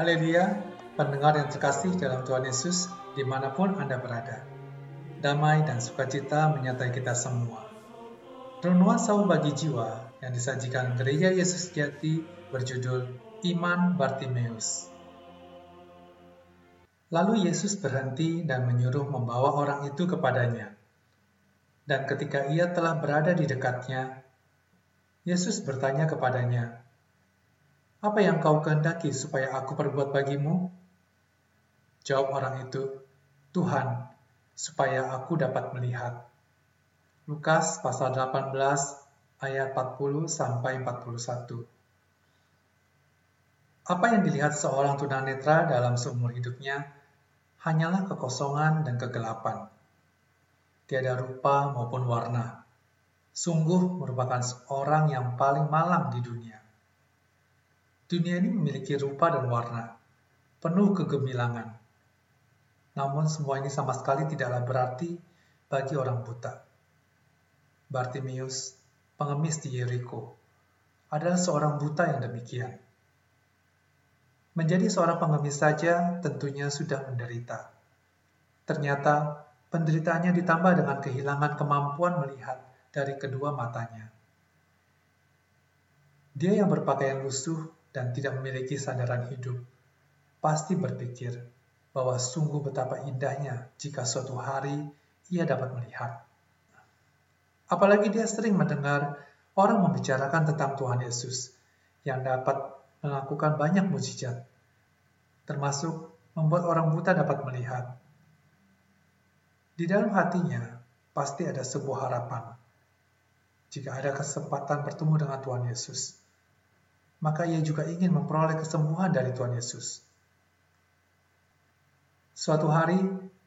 Haleluya, pendengar yang terkasih dalam Tuhan Yesus, di mana pun Anda berada. Damai dan sukacita menyertai kita semua. Renungan Saul bagi jiwa yang disajikan Gereja Yesus Jati berjudul Iman Bartimeus. Lalu Yesus berhenti dan menyuruh membawa orang itu kepadanya. Dan ketika ia telah berada di dekatnya, Yesus bertanya kepadanya, apa yang kau kehendaki supaya aku perbuat bagimu? Jawab orang itu, Tuhan, supaya aku dapat melihat. Lukas pasal 18 ayat 40 sampai 41. Apa yang dilihat seorang tunanetra dalam seumur hidupnya hanyalah kekosongan dan kegelapan. Tiada rupa maupun warna. Sungguh merupakan seorang yang paling malang di dunia. Dunia ini memiliki rupa dan warna, penuh kegemilangan. Namun semua ini sama sekali tidaklah berarti bagi orang buta. Bartimius, pengemis di Yeriko, adalah seorang buta yang demikian. Menjadi seorang pengemis saja tentunya sudah menderita. Ternyata penderitaannya ditambah dengan kehilangan kemampuan melihat dari kedua matanya. Dia yang berpakaian lusuh dan tidak memiliki sandaran hidup, pasti berpikir bahwa sungguh betapa indahnya jika suatu hari ia dapat melihat. Apalagi dia sering mendengar orang membicarakan tentang Tuhan Yesus yang dapat melakukan banyak mujizat, termasuk membuat orang buta dapat melihat. Di dalam hatinya pasti ada sebuah harapan. Jika ada kesempatan bertemu dengan Tuhan Yesus, maka ia juga ingin memperoleh kesembuhan dari Tuhan Yesus. Suatu hari,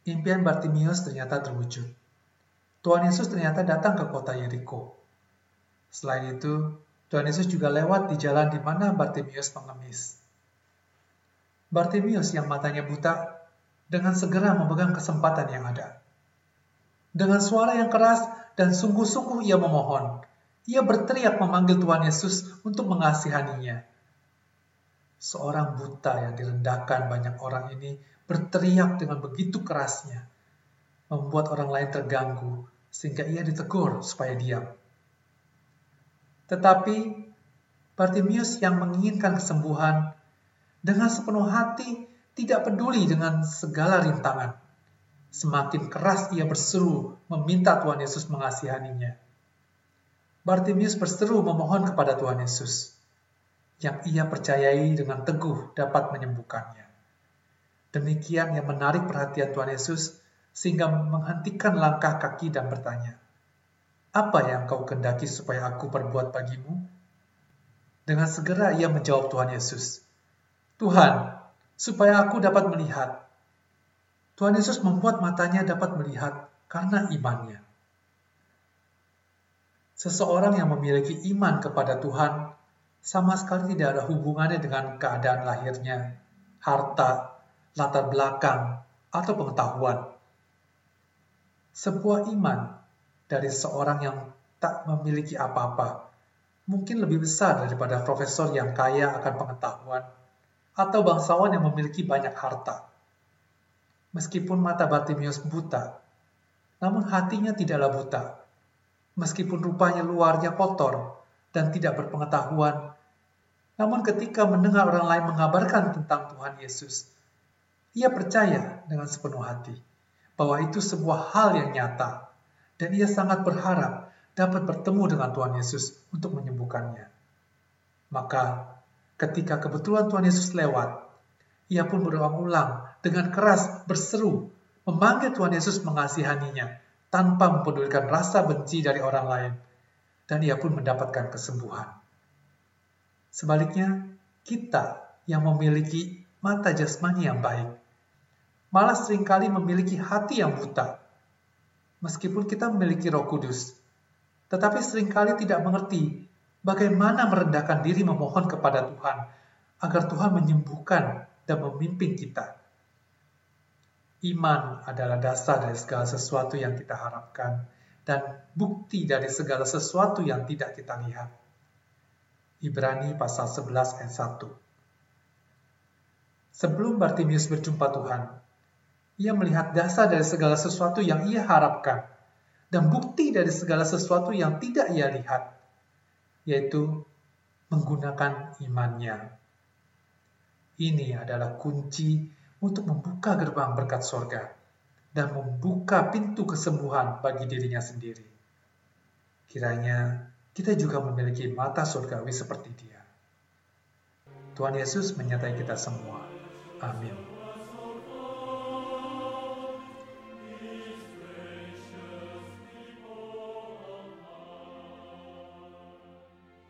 impian Bartimius ternyata terwujud. Tuhan Yesus ternyata datang ke kota Yeriko. Selain itu, Tuhan Yesus juga lewat di jalan di mana Bartimius mengemis. Bartimius yang matanya buta dengan segera memegang kesempatan yang ada. Dengan suara yang keras dan sungguh-sungguh ia memohon, ia berteriak memanggil Tuhan Yesus untuk mengasihaninya. Seorang buta yang direndahkan banyak orang ini berteriak dengan begitu kerasnya, membuat orang lain terganggu sehingga ia ditegur supaya diam. Tetapi Bartimius yang menginginkan kesembuhan dengan sepenuh hati tidak peduli dengan segala rintangan. Semakin keras ia berseru meminta Tuhan Yesus mengasihaninya. Bartimius berseru memohon kepada Tuhan Yesus, yang ia percayai dengan teguh dapat menyembuhkannya. Demikian yang menarik perhatian Tuhan Yesus sehingga menghentikan langkah kaki dan bertanya, Apa yang kau kendaki supaya aku perbuat bagimu? Dengan segera ia menjawab Tuhan Yesus, Tuhan, supaya aku dapat melihat. Tuhan Yesus membuat matanya dapat melihat karena imannya. Seseorang yang memiliki iman kepada Tuhan sama sekali tidak ada hubungannya dengan keadaan lahirnya, harta, latar belakang, atau pengetahuan. Sebuah iman dari seorang yang tak memiliki apa-apa mungkin lebih besar daripada profesor yang kaya akan pengetahuan atau bangsawan yang memiliki banyak harta. Meskipun mata Bartimius buta, namun hatinya tidaklah buta meskipun rupanya luarnya kotor dan tidak berpengetahuan. Namun ketika mendengar orang lain mengabarkan tentang Tuhan Yesus, ia percaya dengan sepenuh hati bahwa itu sebuah hal yang nyata dan ia sangat berharap dapat bertemu dengan Tuhan Yesus untuk menyembuhkannya. Maka ketika kebetulan Tuhan Yesus lewat, ia pun berulang-ulang dengan keras berseru memanggil Tuhan Yesus mengasihaninya tanpa mempedulikan rasa benci dari orang lain, dan ia pun mendapatkan kesembuhan. Sebaliknya, kita yang memiliki mata jasmani yang baik, malah sering kali memiliki hati yang buta. Meskipun kita memiliki roh kudus, tetapi sering kali tidak mengerti bagaimana merendahkan diri memohon kepada Tuhan, agar Tuhan menyembuhkan dan memimpin kita. Iman adalah dasar dari segala sesuatu yang kita harapkan dan bukti dari segala sesuatu yang tidak kita lihat. Ibrani pasal 11 ayat 1 Sebelum Bartimius berjumpa Tuhan, ia melihat dasar dari segala sesuatu yang ia harapkan dan bukti dari segala sesuatu yang tidak ia lihat, yaitu menggunakan imannya. Ini adalah kunci untuk membuka gerbang berkat sorga dan membuka pintu kesembuhan bagi dirinya sendiri. Kiranya kita juga memiliki mata surgawi seperti dia. Tuhan Yesus menyertai kita semua. Amin.